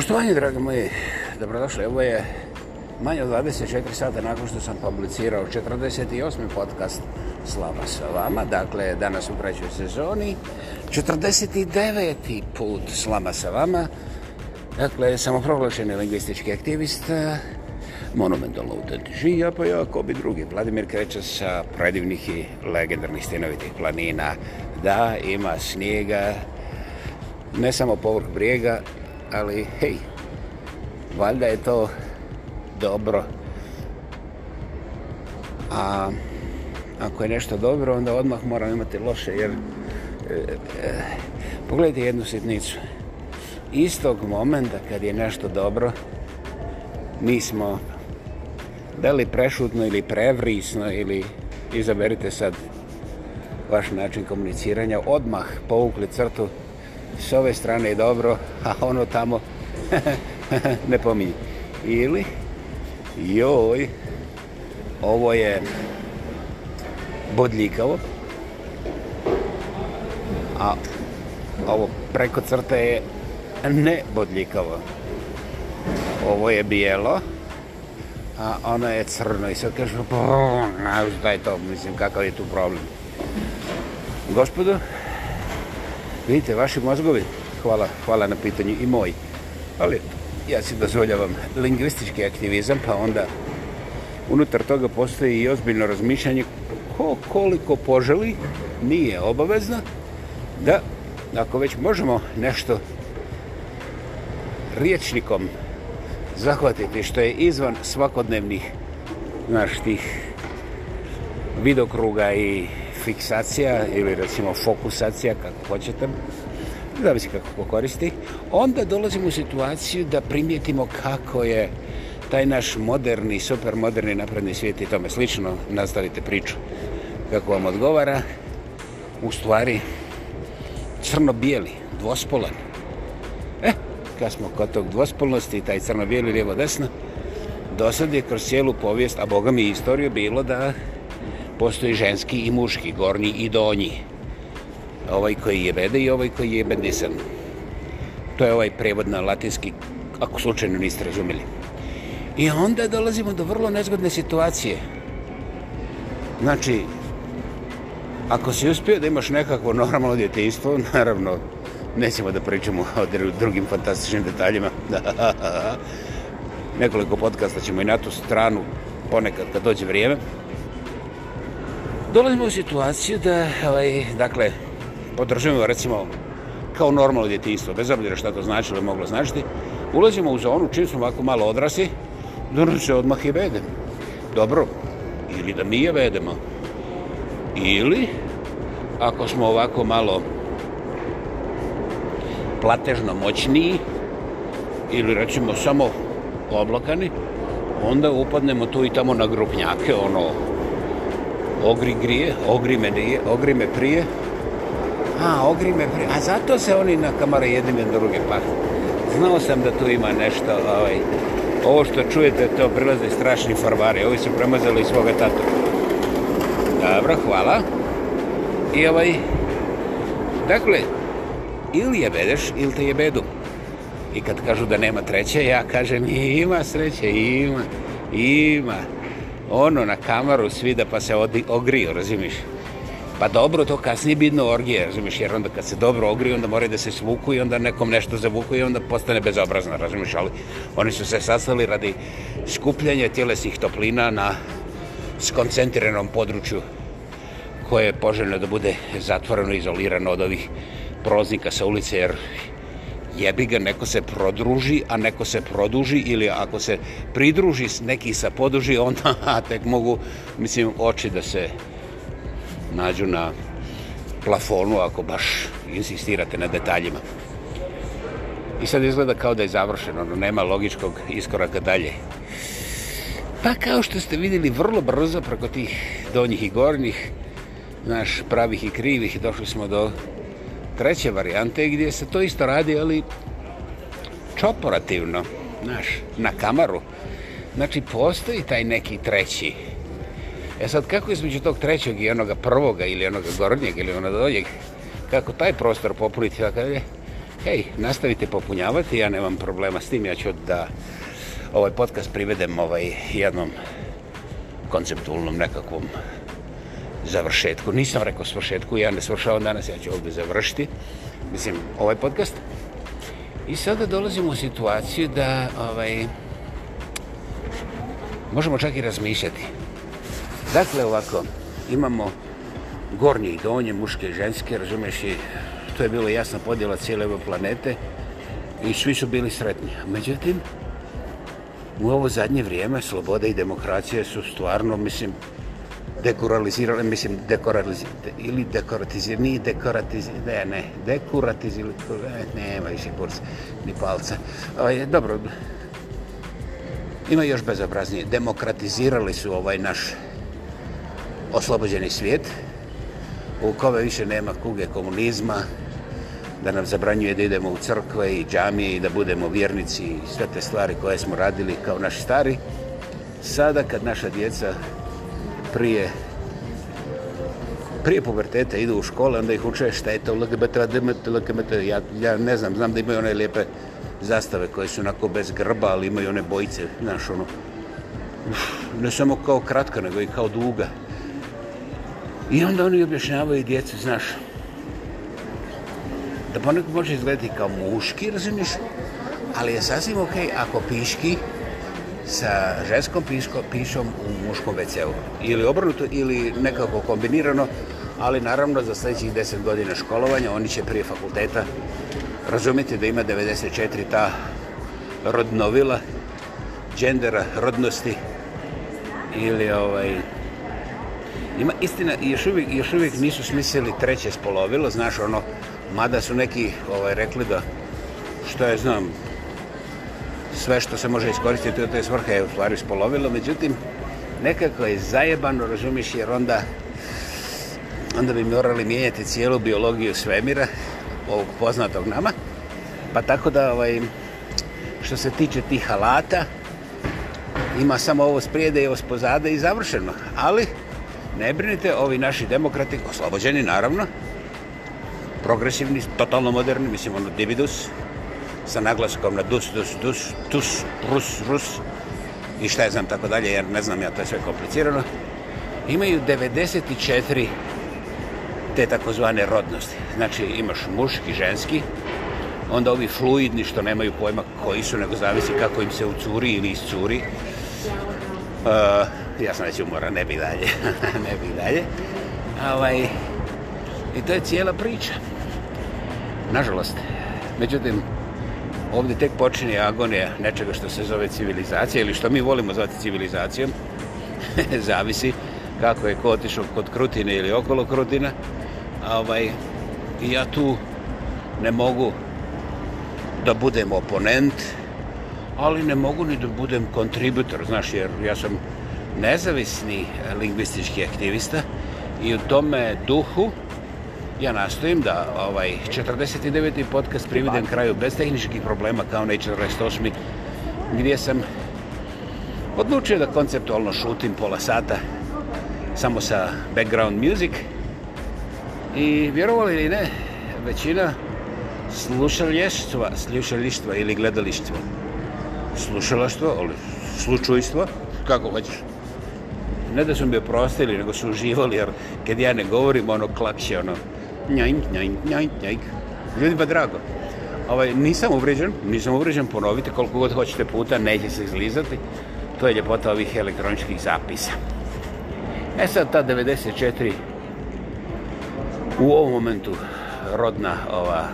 Poštovanje, drage moje, dobrodošli. Ovo je manje od 24 sata nakon što sam publicirao 48. podcast Slava sa vama. Dakle, danas u trećoj sezoni. 49. put Slava sa vama. Dakle, samoproglašeni lingvistički aktivist, eh, monumentalno utrži, a pa jako bi drugi. Vladimir kreće sa predivnih i legendarnih stinovitih planina. Da, ima snijega, ne samo povrh brijega, ali hej, valjda je to dobro. A ako je nešto dobro, onda odmah moram imati loše, jer... E, e, pogledajte jednu sitnicu. Istog momenta kad je nešto dobro, mi smo, da li prešutno ili prevrisno, ili izaberite sad vaš način komuniciranja, odmah povukli crtu, s ove strane je dobro, a ono tamo ne pominje. Ili, joj, ovo je bodljikavo, a ovo preko crte je ne bodljikavo. Ovo je bijelo, a ono je crno i sad kažu, pa, šta je to, mislim, kakav je tu problem. Gospodu, Vidite, vaši mozgovi, hvala, hvala na pitanju i moji. Ali ja si dozvoljavam lingvistički aktivizam, pa onda unutar toga postoji i ozbiljno razmišljanje ko koliko poželi, nije obavezno, da ako već možemo nešto riječnikom zahvatiti što je izvan svakodnevnih naš tih vidokruga i fiksacija ili recimo fokusacija, kako hoćete, zavisi kako ko koristi, onda dolazimo u situaciju da primijetimo kako je taj naš moderni, supermoderni napredni svijet i tome slično, nastavite priču kako vam odgovara, u stvari crno-bijeli, dvospolan. E, eh, kad smo kod tog dvospolnosti, taj crno-bijeli, lijevo-desno, do sad je kroz cijelu povijest, a boga mi i istoriju, bilo da postoji ženski i muški, gornji i donji. Ovaj koji je bede i ovaj koji je bendisan. To je ovaj prevod na latinski, ako slučajno niste razumeli. I onda dolazimo do vrlo nezgodne situacije. Znači, ako si uspio da imaš nekakvo normalno djetinstvo, naravno, nećemo da pričamo o drugim fantastičnim detaljima. Nekoliko podcasta ćemo i na tu stranu ponekad kad dođe vrijeme dolazimo u situaciju da, ovaj, dakle, podržujemo, recimo, kao normalno djetinstvo, bez obzira šta to značilo ili moglo značiti, ulazimo u zonu čim smo ovako malo odrasli, donose odmah i vedem. Dobro, ili da mi je vedemo. Ili, ako smo ovako malo platežno moćniji, ili recimo samo oblakani, onda upadnemo tu i tamo na grupnjake, ono, ogri grije, ogri me, nije, ogri me prije. A, ogri me prije. A zato se oni na kamara jedni me druge pa. Znao sam da tu ima nešto, ovaj, ovo što čujete, to prilaze strašni farvari. Ovi su premazali svoga tatu. Dobro, hvala. I ovaj, dakle, ili je bedeš, ili te je bedu. I kad kažu da nema treće, ja kažem, ima sreće, ima, ima. Ima ono na kamaru svi da pa se odi, ogriju, razumiš? Pa dobro, to kasnije bidno orgije, razumiš, jer onda kad se dobro ogriju, onda moraju da se svuku i onda nekom nešto zavuku i onda postane bezobrazno, razumiš, ali oni su se sastali radi skupljanja tjelesnih toplina na skoncentriranom području koje je poželjno da bude zatvoreno, izolirano od ovih proznika sa ulice, jer jebi ga, neko se prodruži, a neko se produži ili ako se pridruži s neki sa poduži, onda a tek mogu, mislim, oči da se nađu na plafonu ako baš insistirate na detaljima. I sad izgleda kao da je završeno, ono, nema logičkog iskoraka dalje. Pa kao što ste vidjeli, vrlo brzo preko tih donjih i gornjih, naš pravih i krivih, došli smo do treće varijante gdje se to isto radi, ali čoporativno, znaš, na kamaru. Znači, postoji taj neki treći. E sad, kako između tog trećeg i onoga prvoga ili onoga gornjeg ili onoga donjeg, kako taj prostor popuniti, tako je, hej, nastavite popunjavati, ja nemam problema s tim, ja ću da ovaj podcast privedem ovaj jednom konceptualnom nekakvom završetku. Nisam rekao svršetku, ja ne svršavam danas, ja ću ovdje završiti. Mislim, ovaj podcast. I sada dolazimo u situaciju da ovaj, možemo čak i razmišljati. Dakle, ovako, imamo gornje i donje, muške i ženske, razumeš i to je bilo jasna podjela cijele ove planete i svi su bili sretni. Međutim, u ovo zadnje vrijeme, sloboda i demokracija su stvarno, mislim, dekoralizirali, mislim, dekoralizirali, ili dekoratizirali, nije dekoratizirali, ne, ne, dekoratizirali, ne, nema više burze, ni palca. O, ovaj, je, dobro, ima još bezobraznije, demokratizirali su ovaj naš oslobođeni svijet, u kome više nema kuge komunizma, da nam zabranjuje da idemo u crkve i džamije i da budemo vjernici i sve te stvari koje smo radili kao naši stari. Sada kad naša djeca prije prije puberteta idu u škole, onda ih uče šta je to LGBT, LGBT, LGBT, ja, ja ne znam, znam da imaju one lijepe zastave koje su onako bez grba, ali imaju one bojice, znaš, ono, ne samo kao kratka, nego i kao duga. I onda oni objašnjavaju djecu, znaš, da ponekad može izgledati kao muški, razumiješ, ali je sasvim okej okay ako piški, sa ženskom pisko, pišom u muškom WC-u. Ili obrnuto, ili nekako kombinirano, ali naravno za sljedećih 10 godina školovanja oni će prije fakulteta razumjeti da ima 94 ta rodnovila, džendera, rodnosti ili ovaj... Ima istina, još uvijek, još uvijek nisu smislili treće spolovilo, znaš ono, mada su neki ovaj rekli da što je znam, sve što se može iskoristiti u toj svrhe je u stvari spolovilo, međutim, nekako je zajebano, razumiš, jer onda, onda bi morali mijenjati cijelu biologiju svemira, ovog poznatog nama, pa tako da, ovaj, što se tiče tih alata, ima samo ovo sprijede i ovo spozade i završeno, ali ne brinite, ovi naši demokrati, oslobođeni naravno, progresivni, totalno moderni, mislim, ono, dividus, sa naglaskom na dus, dus, dus, tus, rus, rus i šta je znam tako dalje, jer ne znam ja, to je sve komplicirano, imaju 94 te takozvane rodnosti. Znači imaš muški, ženski, onda ovi fluidni što nemaju pojma koji su, nego zavisi kako im se ucuri ili iscuri. Uh, e, ja sam već umora, ne bi dalje, ne bi dalje. Ovaj, I to je cijela priča. Nažalost, međutim, ovde tek počinje agonija nečega što se zove civilizacija ili što mi volimo zvati civilizacijom. Zavisi kako je ko otišao kod Krutine ili okolo Krutina. Ovaj, ja tu ne mogu da budem oponent, ali ne mogu ni da budem kontributor, znaš, jer ja sam nezavisni lingvistički aktivista i u tome duhu uh, Ja nastojim da ovaj 49. podcast prividem kraju bez tehničkih problema kao na 48. gdje sam odlučio da konceptualno šutim pola sata samo sa background music i vjerovali li ne većina slušalještva slušalištva ili gledalištva slušalaštvo ali slučujstvo kako hoćeš ne da su mi oprostili nego su uživali jer kad ja ne govorim ono klakše ono njajnj, njajnj, njajnj, njajnj. Ljudima pa drago. Ovaj, nisam uvređen, nisam uvređen, ponovite koliko god hoćete puta, neće se izlizati. To je ljepota ovih elektroničkih zapisa. E sad ta 94 u ovom momentu rodna ova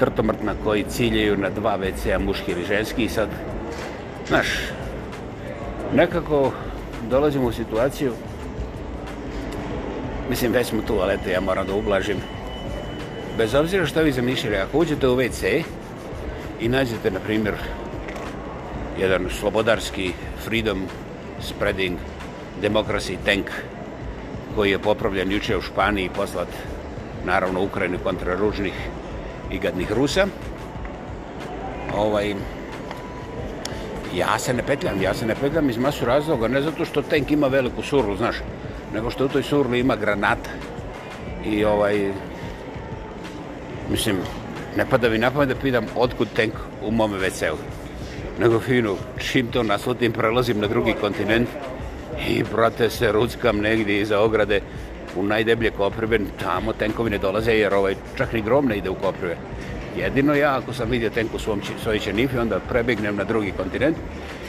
trtomrtna koji ciljaju na dva WC-a, muški ili ženski i sad, znaš, nekako dolazimo u situaciju Mislim, već smo tu, ali eto, ja moram da ublažim. Bez obzira što vi zamišljali, ako uđete u WC i nađete, na primjer, jedan slobodarski freedom spreading democracy tank koji je popravljen juče u Španiji i poslat, naravno, Ukrajini kontra ružnih i gadnih Rusa, ovaj, ja se ne petljam, ja se ne petljam iz masu razloga, ne zato što tank ima veliku suru, znaš, nego što u toj surli ima granata. I ovaj, mislim, ne pada mi napavim da pitam otkud tank u mome WC-u. Nego finu, čim to naslutim, prelazim na drugi kontinent i, brate, se ruckam negdje iza ograde u najdeblje koprive, tamo tenkovi ne dolaze, jer ovaj čak ni grom ne ide u koprive. Jedino ja, ako sam vidio tenku u svom svojiće nifi, onda prebignem na drugi kontinent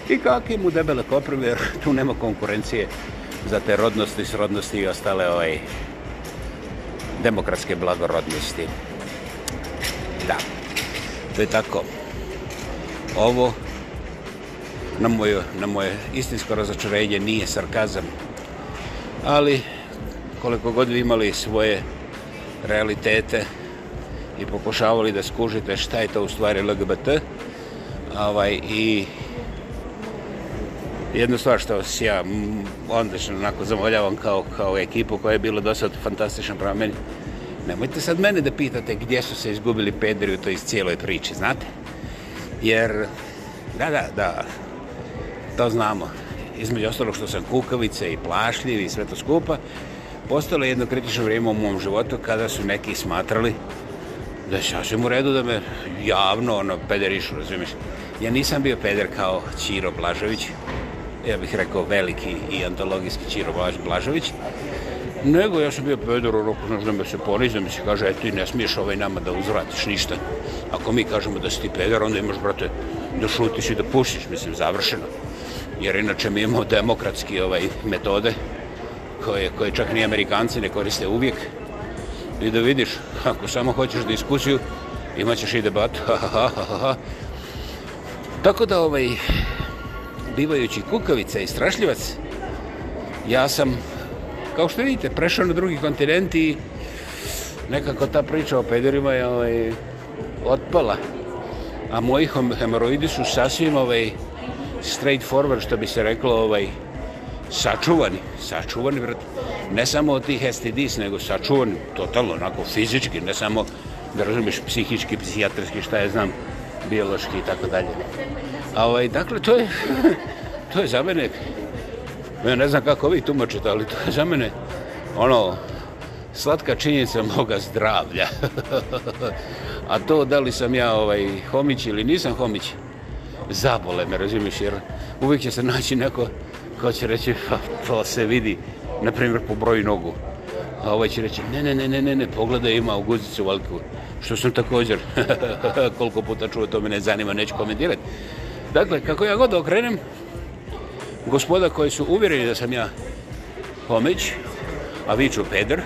i kakim u debele koprive, jer tu nema konkurencije za te rodnosti, srodnosti i ostale ovaj, demokratske blagorodnosti. Da, to je tako. Ovo na moje, na moje istinsko razočarenje nije sarkazam, ali koliko god vi imali svoje realitete i pokušavali da skužite šta je to u stvari LGBT, ovaj, i jedna stvar što se ja odlično onako zamoljavam kao, kao ekipu koja je bila dosad fantastična prava meni. Nemojte sad mene da pitate gdje su se izgubili pederi u toj cijeloj priči, znate? Jer, da, da, da, to znamo. Između ostalog što sam kukavice i plašljiv i sve to skupa, postalo je jedno kritično vrijeme u mom životu kada su neki smatrali da je sasvim u redu da me javno ono, pederišu, razumiješ? Ja nisam bio peder kao Ćiro Blažović, ja bih rekao, veliki i antologijski Ćiro Blažović. Nego ja sam bio pedor u roku, znaš da me se ponizi, da mi se kaže, e ti ne smiješ ovaj nama da uzvratiš ništa. Ako mi kažemo da si ti pedor, onda imaš, brate, da šutiš i da pušiš, mislim, završeno. Jer inače mi imamo demokratski ovaj, metode, koje, koje čak ni Amerikanci ne koriste uvijek. I da vidiš, ako samo hoćeš diskusiju, imaćeš i debatu. Tako da ovaj, plivajući kukavica i strašljivac. Ja sam, kao što vidite, prešao na drugi kontinent i nekako ta priča o pederima je ovaj, otpala. A moji hemoroidi su sasvim ovaj, straight forward, što bi se reklo, ovaj, sačuvani. Sačuvani, vrat. Ne samo od tih STDs, nego sačuvani, totalno, onako, fizički, ne samo, da razumiješ, psihički, psihijatrski, šta je znam, biološki i tako dalje. A ovaj, dakle, to je, to je za mene, ja ne znam kako vi tumačite, ali to je za mene, ono, slatka činjenica moga zdravlja. A to da li sam ja ovaj homić ili nisam homić, zabole me, razumiješ, jer uvijek će se naći neko ko će reći, pa to se vidi, na primjer, po broju nogu. A ovaj će reći, ne, ne, ne, ne, ne, ne, pogledaj, ima u guzicu valku. Što sam također, koliko puta čuo, to me ne zanima, neću komentirati. Dakle, kako ja god okrenem, gospoda koji su uvjereni da sam ja homeć, a vi ću peder,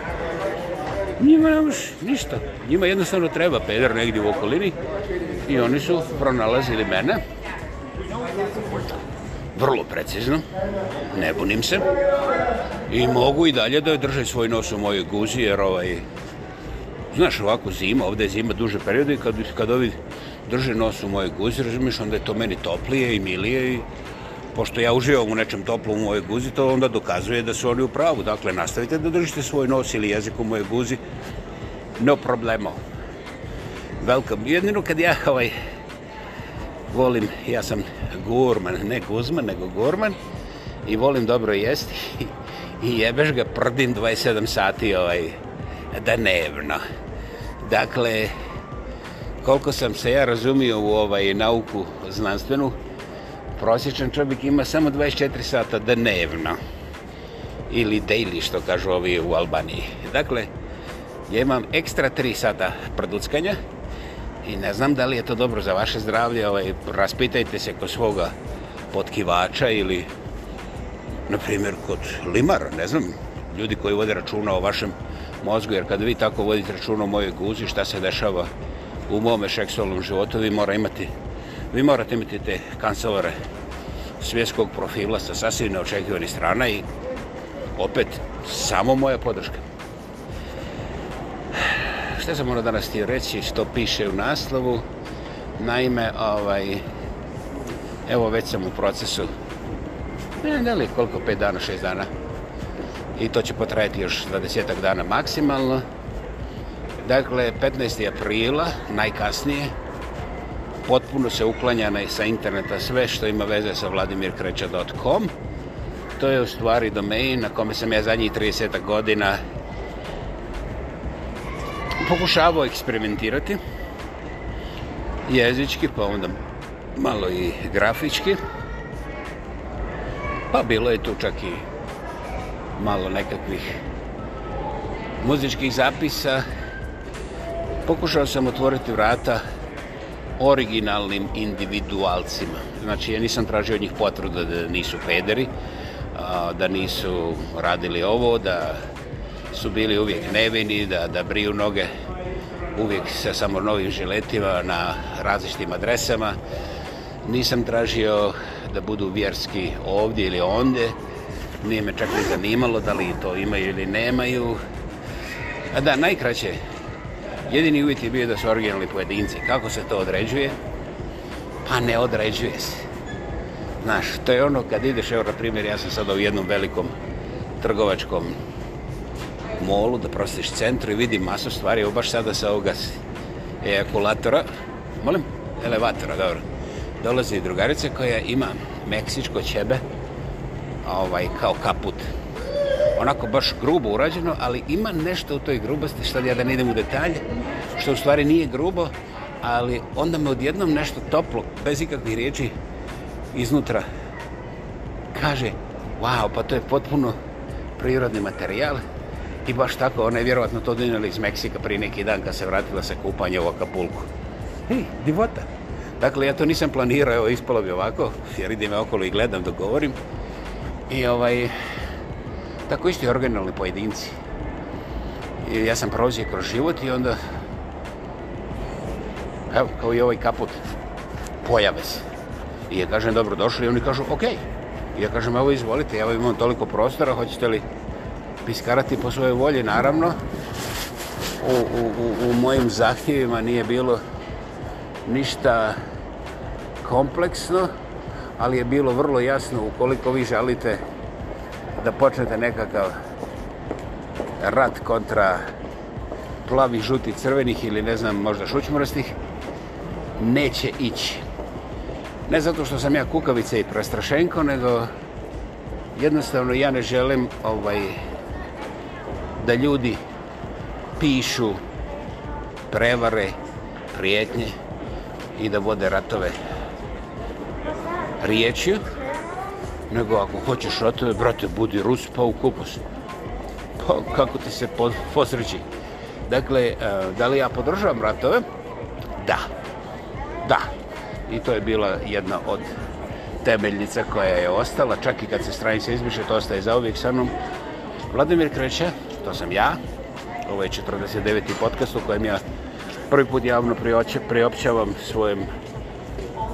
njima nemaš ništa. Njima jednostavno treba peder negdje u okolini i oni su pronalazili mene. Vrlo precizno, ne bunim se. I mogu i dalje da drže svoj nos u mojoj guzi, jer ovaj... Znaš, ovako zima, ovdje je zima duže periode i kad, kad ovi drže nos u mojoj guzi, razumiješ, onda je to meni toplije i milije i pošto ja uživam u nečem toplom u mojoj guzi, to onda dokazuje da su oni u pravu. Dakle, nastavite da držite svoj nos ili jezik u mojoj guzi, no problemo. Welcome. Jedino kad ja ovaj, volim, ja sam gurman, ne guzman, nego gurman, i volim dobro jesti i jebeš ga prdim 27 sati ovaj dnevno. Dakle, koliko sam se ja razumio u ovaj nauku znanstvenu, prosječan čovjek ima samo 24 sata dnevno. Ili daily, što kažu ovi u Albaniji. Dakle, ja imam ekstra 3 sata prduckanja i ne znam da li je to dobro za vaše zdravlje. Ovaj, raspitajte se kod svoga potkivača ili na primjer, kod limara, ne znam, ljudi koji vode računa o vašem mozgu, jer kada vi tako vodite računa o mojoj guzi, šta se dešava u mome seksualnom životu, vi, mora imati, vi morate imati te kancelore svjetskog profila sa sasvim neočekivani strana i opet samo moja podrška. Šta sam morao danas ti reći, što piše u naslovu? Naime, ovaj, evo već sam u procesu Nelih koliko, pet dana, šest dana. I to će potrajati još 20 dana maksimalno. Dakle, 15. aprila, najkasnije, potpuno se uklanja sa interneta sve što ima veze sa vladimirkreća.com. To je u stvari domain na kome sam ja zadnjih 30 godina pokušavao eksperimentirati jezički, pa onda malo i grafički. Pa bilo je tu čak i malo nekakvih muzičkih zapisa. Pokušao sam otvoriti vrata originalnim individualcima. Znači, ja nisam tražio od njih potvrdu da nisu pederi, da nisu radili ovo, da su bili uvijek nevini, da, da briju noge uvijek sa samo novim žiletima na različitim adresama. Nisam tražio da budu vjerski ovdje ili onde. Nije me čak ni zanimalo da li to imaju ili nemaju. A da, najkraće, jedini uvjet je bio da su originalni pojedinci. Kako se to određuje? Pa ne određuje se. Znaš, to je ono kad ideš, evo na primjer, ja sam sada u jednom velikom trgovačkom molu da prostiš centru i vidim masu stvari, evo baš sada se ovoga ejakulatora, molim, elevatora, dobro, dolazi drugarica koja ima meksičko ćebe ovaj, kao kaput. Onako baš grubo urađeno, ali ima nešto u toj grubosti, što ja da ne idem u detalje, što u stvari nije grubo, ali onda me odjednom nešto toplo, bez ikakvih riječi, iznutra kaže, wow, pa to je potpuno prirodni materijal. I baš tako, ona je vjerovatno to donijela iz Meksika prije neki dan kad se vratila sa kupanja u Acapulco. Hej, divota! Dakle, ja to nisam planirao, evo, ispalo bi ovako, jer idem okolo i gledam dok govorim. I ovaj, tako isto i originalni pojedinci. I ja sam prolazio kroz život i onda, evo, kao i ovaj kaput, pojave se. I ja kažem, dobro, došli, i oni kažu, okej. Okay. I ja kažem, evo, izvolite, evo imam toliko prostora, hoćete li piskarati po svojoj volji, naravno. U, u, u, u mojim zahtjevima nije bilo ništa kompleksno, ali je bilo vrlo jasno ukoliko vi želite da počnete nekakav rat kontra plavih, žutih, crvenih ili ne znam, možda šućmrstih, neće ići. Ne zato što sam ja kukavica i prestrašenko, nego jednostavno ja ne želim ovaj, da ljudi pišu prevare, prijetnje i da vode ratove riječju, nego ako hoćeš od tebe, brate, budi Rus, pa u kupus. Pa kako ti se posreći? Dakle, e, da li ja podržavam ratove? Da. Da. I to je bila jedna od temeljnica koja je ostala, čak i kad se stranica izmiše, to ostaje zauvijek sa mnom. Vladimir Kreće, to sam ja, ovo je 49. podcast u kojem ja prvi put javno priopćavam svojem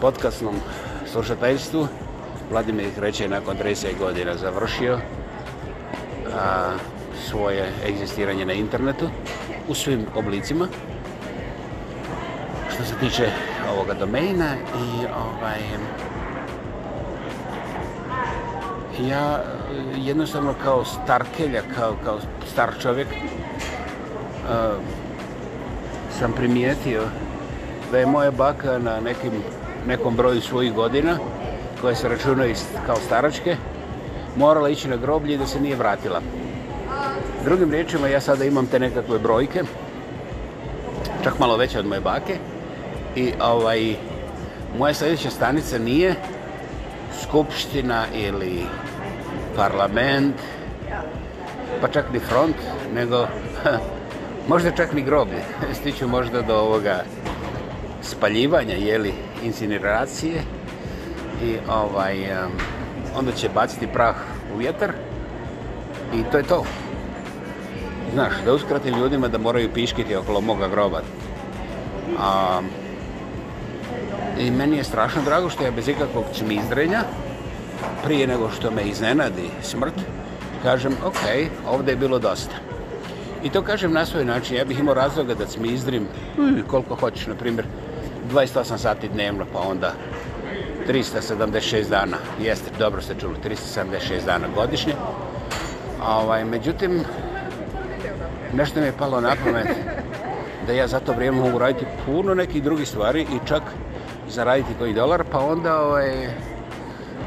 podcastnom uh, slušateljstvu. Vladimir Kreće je nakon 30 godina završio a, svoje egzistiranje na internetu u svim oblicima. Što se tiče ovoga domena i ovaj... Ja eh, jednostavno kao starkelja, kao, kao star čovjek, a, eh, sam primijetio da je moja baka na nekim nekom broju svojih godina, koje se računa kao staračke, morala ići na groblje i da se nije vratila. Drugim riječima, ja sada imam te nekakve brojke, čak malo veće od moje bake, i ovaj, moja sljedeća stanica nije skupština ili parlament, pa čak ni front, nego možda čak ni groblje. Stiću možda do ovoga spaljivanja, jeli, incineracije i ovaj, onda će baciti prah u vjetar i to je to. Znaš, da uskrati ljudima da moraju piškiti okolo moga groba. A, I meni je strašno drago što ja bez ikakvog čmizdrenja, prije nego što me iznenadi smrt, kažem, ok, ovdje je bilo dosta. I to kažem na svoj način, ja bih imao razloga da cmizdrim hm, koliko hoćeš, na primjer, 28 sati dnevno, pa onda 376 dana. Jeste, dobro ste čuli, 376 dana godišnje. Ovaj, međutim, nešto mi je palo na pamet da ja za to vrijeme mogu raditi puno nekih drugih stvari i čak zaraditi koji dolar, pa onda ovaj,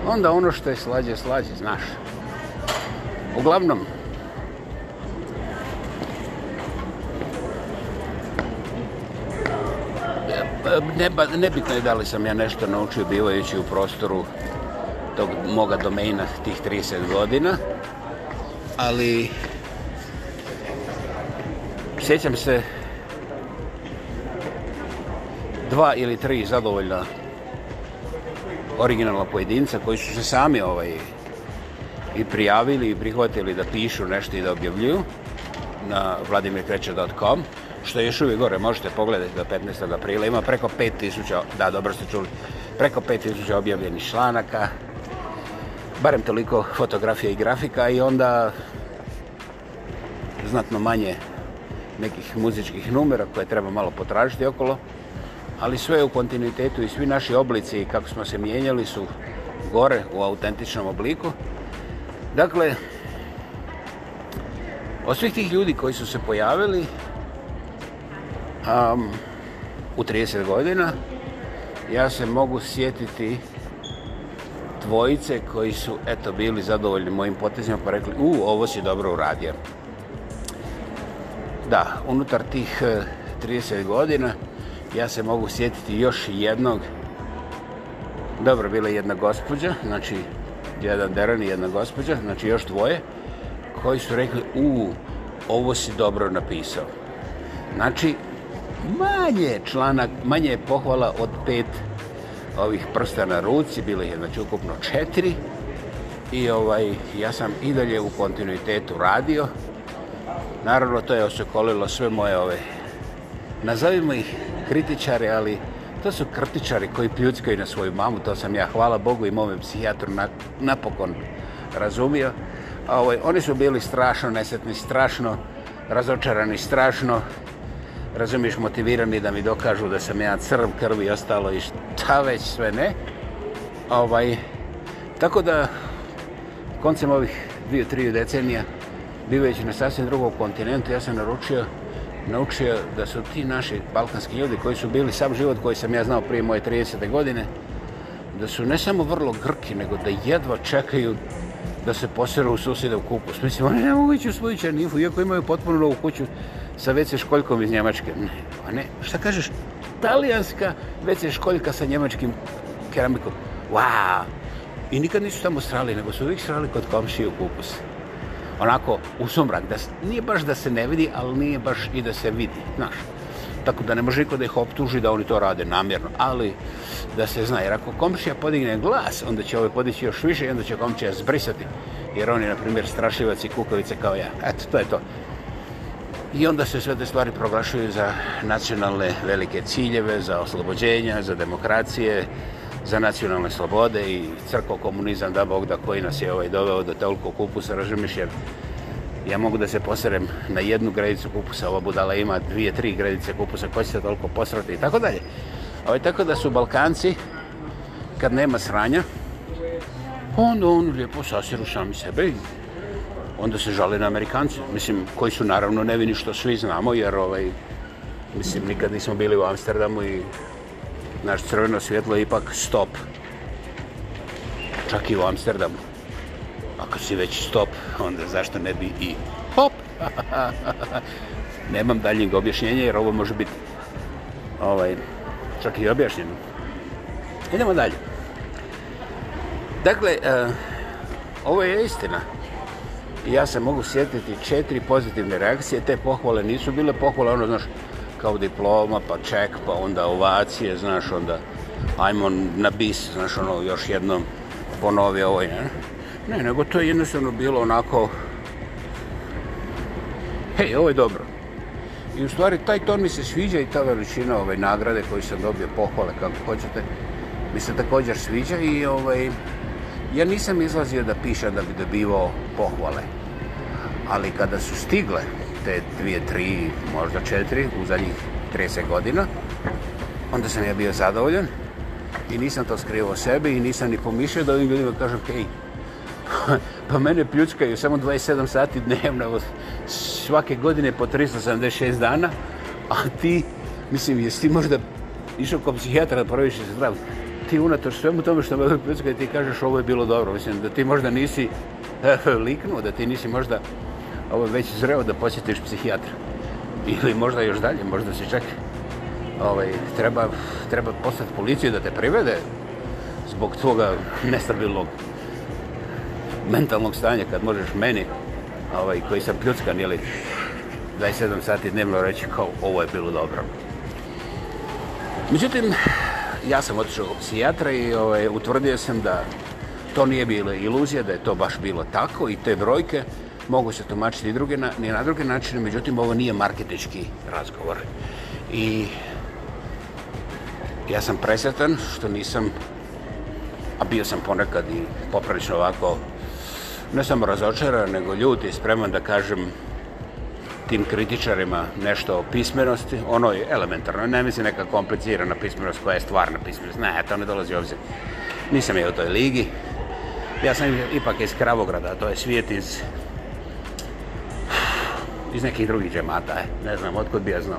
onda ono što je slađe, slađe, znaš. Uglavnom, Pa, nebitno je da li sam ja nešto naučio bivajući u prostoru tog moga domena tih 30 godina. Ali... Sjećam se dva ili tri zadovoljna originalna pojedinca koji su se sami ovaj i prijavili i prihvatili da pišu nešto i da objavljuju na vladimirkreće.com. Hvala što je još uvijek gore, možete pogledati do 15. aprila, ima preko 5000, da dobro ste čuli, preko 5000 objavljenih članaka, barem toliko fotografija i grafika i onda znatno manje nekih muzičkih numera koje treba malo potražiti okolo, ali sve u kontinuitetu i svi naši oblici kako smo se mijenjali su gore u autentičnom obliku. Dakle, od svih tih ljudi koji su se pojavili, um, u 30 godina, ja se mogu sjetiti dvojice koji su eto bili zadovoljni mojim potezima pa rekli u ovo si dobro uradio. Da, unutar tih 30 e, godina ja se mogu sjetiti još jednog dobro, bila je jedna gospođa, znači jedan deran i jedna gospođa, znači još dvoje koji su rekli u ovo si dobro napisao. Znači, manje članak, manje pohvala od pet ovih prsta na ruci, bilo je znači ukupno četiri i ovaj, ja sam i dalje u kontinuitetu radio. Naravno, to je osokolilo sve moje ove, nazovimo ih kritičare, ali to su krtičari koji pljuckaju na svoju mamu, to sam ja, hvala Bogu i mome psihijatru napokon razumio. A ovaj, oni su bili strašno nesetni, strašno razočarani, strašno razumiješ, motivirani da mi dokažu da sam ja crv, krv i ostalo i šta već sve ne. Ovaj, tako da, koncem ovih dvije, triju decenija, bivajući na sasvim drugom kontinentu, ja sam naručio, naučio da su ti naši balkanski ljudi koji su bili sam život koji sam ja znao prije moje 30. godine, da su ne samo vrlo grki, nego da jedva čekaju da se posjeru u susjede u kupu. Mislim, oni ne mogu ići u svoju černifu, iako imaju potpuno novu kuću sa WC školjkom iz Njemačke. Ne, a ne, šta kažeš? Italijanska WC školjka sa njemačkim keramikom. Wow! I nikad nisu tamo srali, nego su uvijek srali kod komšije u kupus. Onako, u sumrak. Da, nije baš da se ne vidi, ali nije baš i da se vidi. Znaš, tako da ne može niko da ih optuži da oni to rade namjerno, ali da se zna, jer ako komšija podigne glas, onda će ovaj podići još više i onda će komšija zbrisati, jer oni, na primjer, strašljivac i kukavice kao ja. Eto, to je to. I onda se sve te stvari proglašuju za nacionalne velike ciljeve, za oslobođenja, za demokracije, za nacionalne slobode i crko komunizam, da Bog da koji nas je ovaj doveo do toliko kupusa, ražemiš, jer ja mogu da se poserem na jednu gredicu kupusa, ova budala ima dvije, tri gredice kupusa, ko će se toliko posrati i tako dalje. Ovo ovaj, tako da su Balkanci, kad nema sranja, onda on lijepo sasiru sami sebe i onda se žali na Amerikance. Mislim, koji su naravno nevini što svi znamo, jer ovaj, mislim, nikad nismo bili u Amsterdamu i naš crveno svjetlo je ipak stop. Čak i u Amsterdamu. Ako si već stop, onda zašto ne bi i hop? Nemam daljnjeg objašnjenja jer ovo može biti ovaj, čak i objašnjeno. Idemo dalje. Dakle, uh, ovo je istina i ja se mogu sjetiti četiri pozitivne reakcije, te pohvale nisu bile pohvale, ono, znaš, kao diploma, pa ček, pa onda ovacije, znaš, onda ajmo na bis, znaš, ono, još jednom ponovi ovo, ovaj, ne? Ne, nego to je jednostavno bilo onako, hej, ovo je dobro. I u stvari, taj ton mi se sviđa i ta veličina ove nagrade koju sam dobio, pohvale, kako hoćete, mi se također sviđa i ovaj, ja nisam izlazio da pišem da bi dobivao pohvale. Ali kada su stigle te dvije, tri, možda četiri u zadnjih 30 godina, onda sam ja bio zadovoljan i nisam to skrivao o sebi i nisam ni pomišljao da ovim ljudima kažem hej, pa mene pljuckaju samo 27 sati dnevno svake godine po 376 dana, a ti, mislim, jesi ti možda išao kao psihijatra da proviš zdrav, ti unatoš svemu tome što me pljuckaju ti kažeš ovo je bilo dobro, mislim, da ti možda nisi liknuo da ti nisi možda ovo već zreo da posjetiš psihijatra. Ili možda još dalje, možda si čak ovaj, treba, treba poslati policiju da te privede zbog tvoga nestabilnog mentalnog stanja kad možeš meni ovaj, koji sam pljuckan, jeli 27 sati dnevno reći kao ovo je bilo dobro. Međutim, ja sam otišao u psijatra i ovaj, utvrdio sam da to nije bila iluzija da je to baš bilo tako i te brojke mogu se tumačiti i druge na, na druge načine, međutim ovo nije marketički razgovor. I ja sam presretan što nisam, a bio sam ponekad i poprilično ovako, ne samo razočaran, nego ljut i spreman da kažem tim kritičarima nešto o pismenosti, ono je elementarno, ne mislim neka komplicirana pismenost koja je stvarna pismenost, ne, to ne dolazi obzir. Nisam je u toj ligi, ja sam ipak iz Kravograda, to je svijet iz iz nekih drugih džemata, eh. ne znam otkud bi ja znao.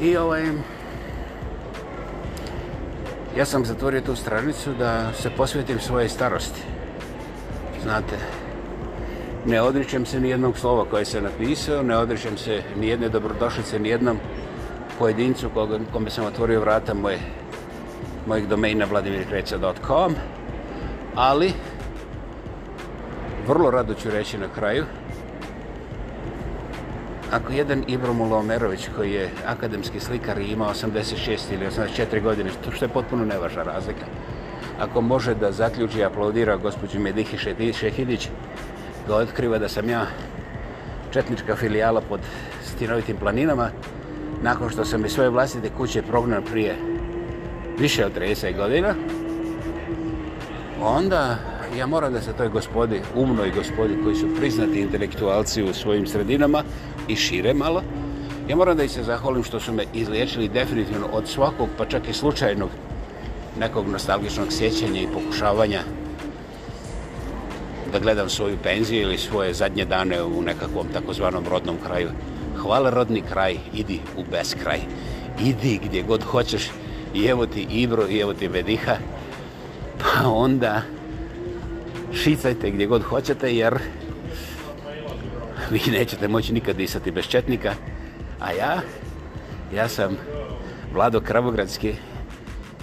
I ovaj, ja sam zatvorio tu stranicu da se posvetim svoje starosti. Znate, ne odričem se ni jednog slova koje se napisao, ne odričem se ni jedne dobrodošlice, ni jednom pojedincu kome sam otvorio vrata moje, mojeg domena vladimirkreca.com, ali vrlo rado ću reći na kraju, ako jedan Ibramula Omerović, koji je akademski slikar i ima 86 ili 84 godine, što je potpuno nevažna razlika, ako može da zaključi i aplaudira gospođu Medihi Šehidić, da otkriva da sam ja četnička filijala pod Stinovitim planinama, nakon što sam iz svoje vlastite kuće prognan prije više od 30 godina, onda ja moram da se toj gospodi, umnoj gospodi koji su priznati intelektualci u svojim sredinama i šire malo, ja moram da ih se zahvalim što su me izliječili definitivno od svakog, pa čak i slučajnog nekog nostalgičnog sjećanja i pokušavanja da gledam svoju penziju ili svoje zadnje dane u nekakvom takozvanom rodnom kraju. Hvala rodni kraj, idi u beskraj. Idi gdje god hoćeš i evo ti Ibro i evo ti Bediha. Pa onda šicajte gdje god hoćete, jer vi nećete moći nikad disati bez Četnika. A ja, ja sam Vlado Kravogradski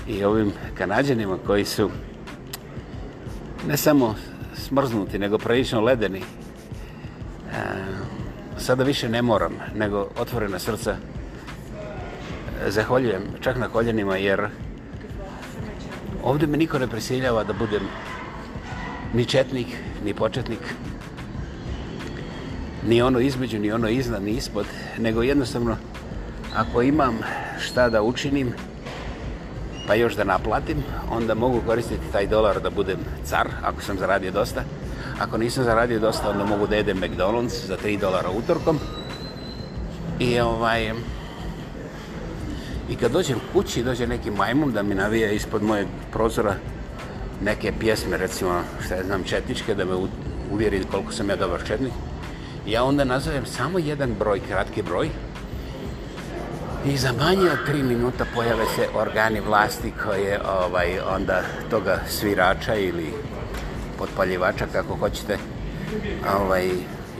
i ovim kanadjanima koji su ne samo smrznuti, nego prilično ledeni, e, sada više ne moram, nego otvorena srca zahvaljujem čak na koljenima, jer ovdje me niko ne prisiljava da budem ni četnik, ni početnik, ni ono između, ni ono iznad, ni ispod, nego jednostavno, ako imam šta da učinim, pa još da naplatim, onda mogu koristiti taj dolar da budem car, ako sam zaradio dosta. Ako nisam zaradio dosta, onda mogu da jedem McDonald's za 3 dolara utorkom. I ovaj... I kad dođem kući, dođe neki majmun da mi navija ispod mojeg prozora neke pjesme, recimo, šta ja znam, četničke, da me uvjeri koliko sam ja dobar četnik. Ja onda nazovem samo jedan broj, kratki broj, i za manje od tri minuta pojave se organi vlasti koje ovaj, onda toga svirača ili potpaljivača, kako hoćete, ovaj,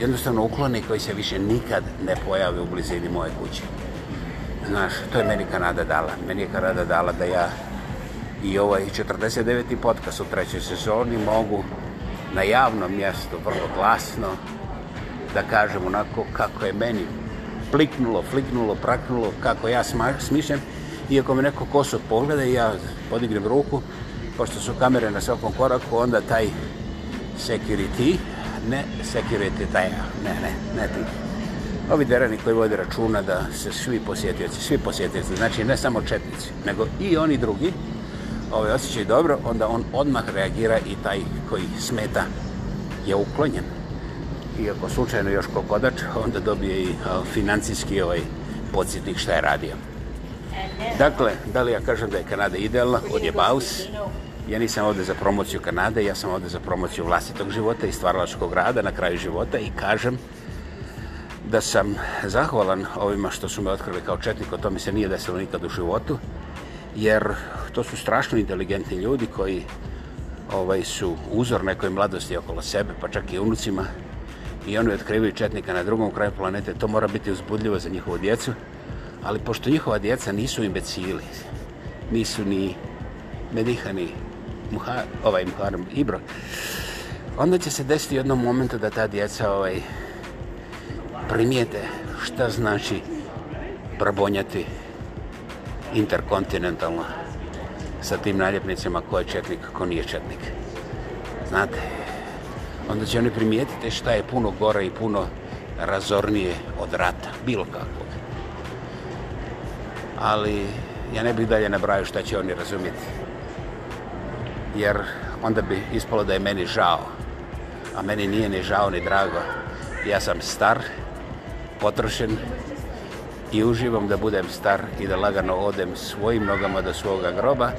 jednostavno ukloni koji se više nikad ne pojave u blizini moje kuće. Znaš, to je meni Kanada dala. Meni je Kanada dala da ja i ovaj 49. podcast u trećoj sezoni mogu na javnom mjestu vrlo glasno da kažem onako kako je meni pliknulo, fliknulo, praknulo, kako ja smišljam. Iako me neko kosu pogleda i ja podignem ruku, pošto su kamere na svakom koraku, onda taj security, ne security taj, ne, ne, ne ti. Ovi derani koji vode računa da se svi posjetioci, svi posjetioci, znači ne samo četnici, nego i oni drugi, ovaj osjećaj dobro, onda on odmah reagira i taj koji smeta je uklonjen. I ako slučajno još kokodač, onda dobije i financijski ovaj podsjetnik šta je radio. Dakle, da li ja kažem da je Kanada idealna, od je Baus, ja nisam ovde za promociju Kanade, ja sam ovde za promociju vlastitog života i stvaralačkog rada na kraju života i kažem da sam zahvalan ovima što su me otkrili kao četnik, o tome se nije desilo nikad u životu, jer to su strašno inteligentni ljudi koji ovaj su uzor nekoj mladosti okolo sebe, pa čak i unucima. I oni otkrivaju četnika na drugom kraju planete. To mora biti uzbudljivo za njihovu djecu. Ali pošto njihova djeca nisu imbecili, nisu ni Mediha, ni Muha, ovaj Muharam Ibro, onda će se desiti u jednom momentu da ta djeca ovaj, primijete šta znači probonjati interkontinentalno sa tim naljepnicama ko je četnik, ko nije četnik. Znate, onda će oni primijetiti šta je puno gore i puno razornije od rata, bilo kakvog. Ali ja ne bih dalje nabraju šta će oni razumjeti. Jer onda bi ispalo da je meni žao. A meni nije ni žao ni drago. Ja sam star, potrošen, i uživam da budem star i da lagano odem svojim nogama do svoga groba,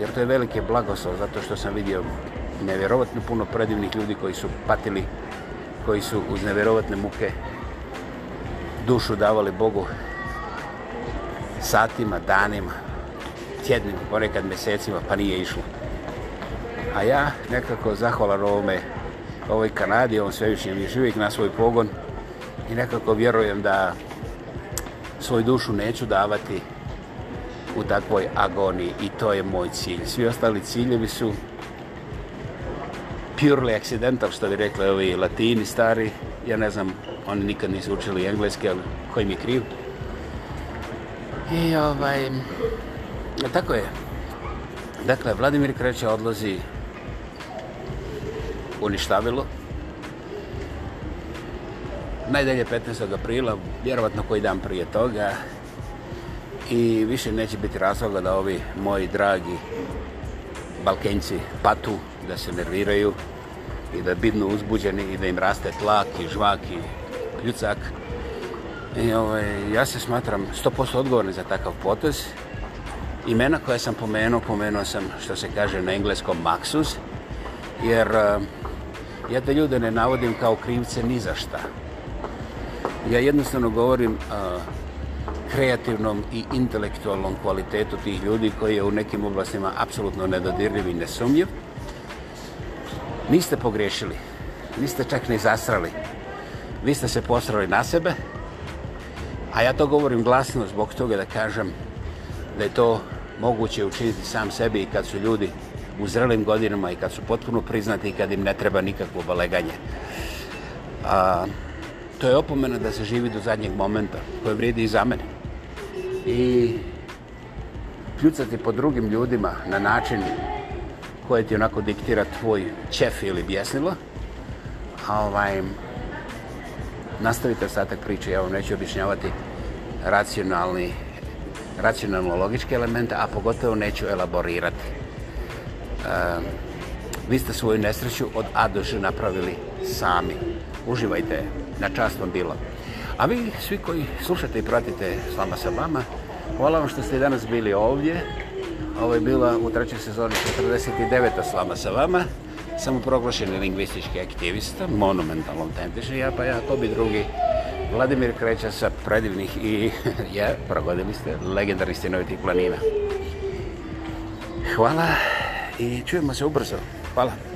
jer to je velike blagoslov zato što sam vidio nevjerovatno puno predivnih ljudi koji su patili, koji su uz nevjerovatne muke dušu davali Bogu satima, danima, tjednim, ponekad mjesecima, pa nije išlo. A ja nekako zahvalan ovome, ovoj Kanadi, ovom svevišnjem, još uvijek na svoj pogon i nekako vjerujem da svoju dušu neću davati u takvoj agoniji i to je moj cilj. Svi ostali ciljevi su purely accidental, što bi rekli ovi latini stari. Ja ne znam, oni nikad nisu učili engleski, ali koji mi je kriv? I ovaj... Tako je. Dakle, Vladimir Kreća odlazi uništavilo, najdalje 15. aprila, vjerovatno koji dan prije toga. I više neće biti razloga da ovi moji dragi balkenci patu, da se nerviraju i da bidnu uzbuđeni i da im raste tlak i žvak i pljucak. I ovaj, ja se smatram 100% odgovorni za takav potez. Imena koje sam pomenuo, pomenuo sam što se kaže na engleskom maksus, jer eh, ja te ljude ne navodim kao krivce ni za šta. Ja jednostavno govorim a, kreativnom i intelektualnom kvalitetu tih ljudi koji je u nekim oblastima apsolutno nedodirljiv i nesumljiv. Niste pogriješili, niste čak ne zasrali. Vi ste se posrali na sebe, a ja to govorim glasno zbog toga da kažem da je to moguće učiniti sam sebi i kad su ljudi u zrelim godinama i kad su potpuno priznati i kad im ne treba nikakvo baleganje. A, uh, to je opomena da se živi do zadnjeg momenta koje vrijedi i za mene. I pljucati po drugim ljudima na način koje ti onako diktira tvoj čef ili bjesnilo, a ovaj, nastavite ostatak priče, ja vam neću objašnjavati racionalni, racionalno logičke elemente, a pogotovo neću elaborirati. Um, vi ste svoju nesreću od A do Ž napravili sami. Uživajte je na častom bilo. A vi svi koji slušate i pratite s vama sa vama, hvala vam što ste danas bili ovdje. Ovo je bila u trećoj sezoni 49. s vama sa vama. Samo proglašeni lingvistički aktivista, monumentalno autentični ja, pa ja, to bi drugi. Vladimir kreće sa predivnih i ja, progodili ste, legendarni stinovitih planina. Hvala i čujemo se ubrzo. Hvala.